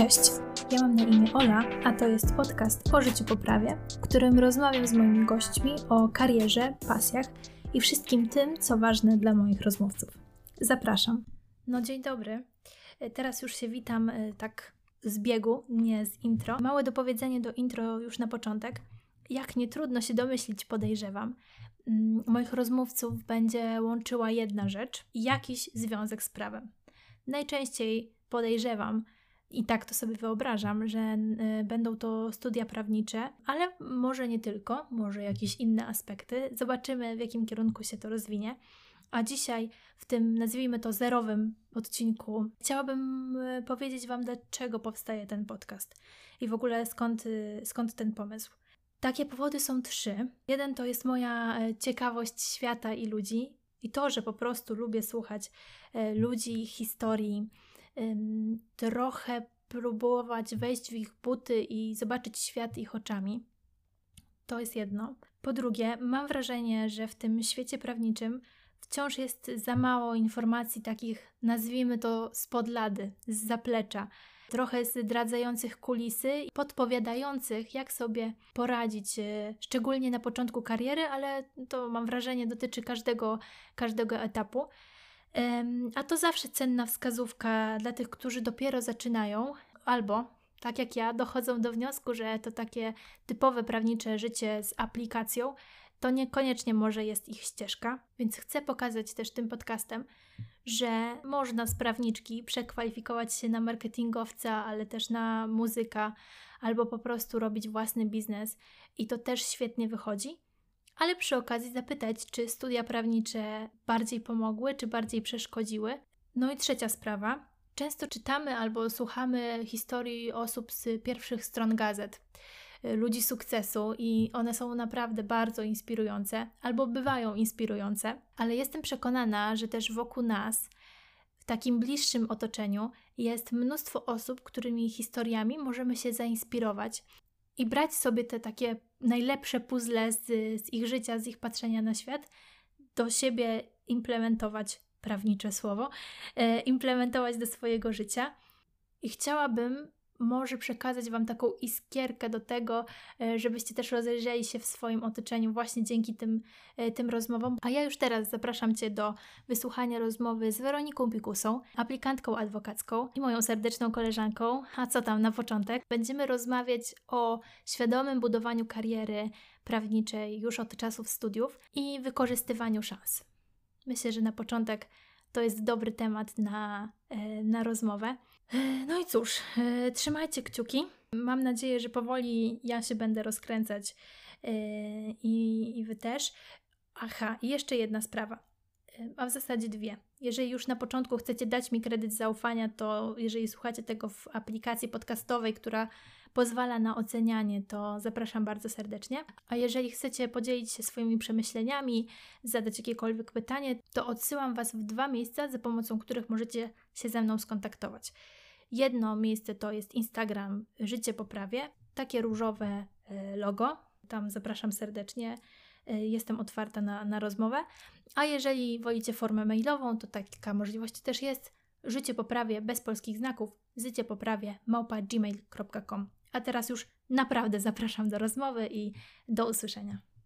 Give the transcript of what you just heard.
Cześć, ja mam na imię Ola, a to jest podcast o życiu poprawie, w którym rozmawiam z moimi gośćmi o karierze, pasjach i wszystkim tym, co ważne dla moich rozmówców. Zapraszam. No dzień dobry. Teraz już się witam e, tak z biegu, nie z intro. Małe dopowiedzenie do intro już na początek. Jak nie trudno się domyślić, podejrzewam, mm, moich rozmówców będzie łączyła jedna rzecz jakiś związek z prawem. Najczęściej podejrzewam, i tak to sobie wyobrażam, że y, będą to studia prawnicze, ale może nie tylko, może jakieś inne aspekty. Zobaczymy, w jakim kierunku się to rozwinie. A dzisiaj, w tym nazwijmy to zerowym odcinku, chciałabym y, powiedzieć Wam, dlaczego powstaje ten podcast i w ogóle skąd, y, skąd ten pomysł. Takie powody są trzy. Jeden to jest moja ciekawość świata i ludzi, i to, że po prostu lubię słuchać ludzi, historii, trochę próbować wejść w ich buty i zobaczyć świat ich oczami. To jest jedno. Po drugie, mam wrażenie, że w tym świecie prawniczym wciąż jest za mało informacji takich, nazwijmy to, spod lady, z zaplecza, trochę zdradzających kulisy, podpowiadających, jak sobie poradzić, e, szczególnie na początku kariery, ale to mam wrażenie dotyczy każdego, każdego etapu. A to zawsze cenna wskazówka dla tych, którzy dopiero zaczynają, albo tak jak ja, dochodzą do wniosku, że to takie typowe prawnicze życie z aplikacją to niekoniecznie może jest ich ścieżka, więc chcę pokazać też tym podcastem, że można z prawniczki przekwalifikować się na marketingowca, ale też na muzyka, albo po prostu robić własny biznes. I to też świetnie wychodzi ale przy okazji zapytać, czy studia prawnicze bardziej pomogły, czy bardziej przeszkodziły. No i trzecia sprawa. Często czytamy albo słuchamy historii osób z pierwszych stron gazet, y, ludzi sukcesu, i one są naprawdę bardzo inspirujące, albo bywają inspirujące, ale jestem przekonana, że też wokół nas, w takim bliższym otoczeniu, jest mnóstwo osób, którymi historiami możemy się zainspirować i brać sobie te takie najlepsze puzzle z, z ich życia, z ich patrzenia na świat, do siebie implementować prawnicze słowo, e, implementować do swojego życia. I chciałabym może przekazać Wam taką iskierkę do tego, e, żebyście też rozejrzeli się w swoim otoczeniu właśnie dzięki tym, e, tym rozmowom. A ja już teraz zapraszam Cię do wysłuchania rozmowy z Weroniką Pikusą, aplikantką adwokacką i moją serdeczną koleżanką. A co tam na początek? Będziemy rozmawiać o świadomym budowaniu kariery prawniczej już od czasów studiów i wykorzystywaniu szans. Myślę, że na początek to jest dobry temat na, e, na rozmowę. E, no i cóż, e, trzymajcie kciuki. Mam nadzieję, że powoli ja się będę rozkręcać i, i wy też. Aha, jeszcze jedna sprawa, a w zasadzie dwie. Jeżeli już na początku chcecie dać mi kredyt zaufania, to jeżeli słuchacie tego w aplikacji podcastowej, która pozwala na ocenianie, to zapraszam bardzo serdecznie. A jeżeli chcecie podzielić się swoimi przemyśleniami, zadać jakiekolwiek pytanie, to odsyłam Was w dwa miejsca, za pomocą których możecie się ze mną skontaktować. Jedno miejsce to jest Instagram Życie Poprawie, takie różowe e, logo. Tam zapraszam serdecznie. E, jestem otwarta na, na rozmowę. A jeżeli wolicie formę mailową, to taka możliwość też jest. Życie poprawie bez polskich znaków, życie poprawie małpa gmail.com. A teraz już naprawdę zapraszam do rozmowy i do usłyszenia.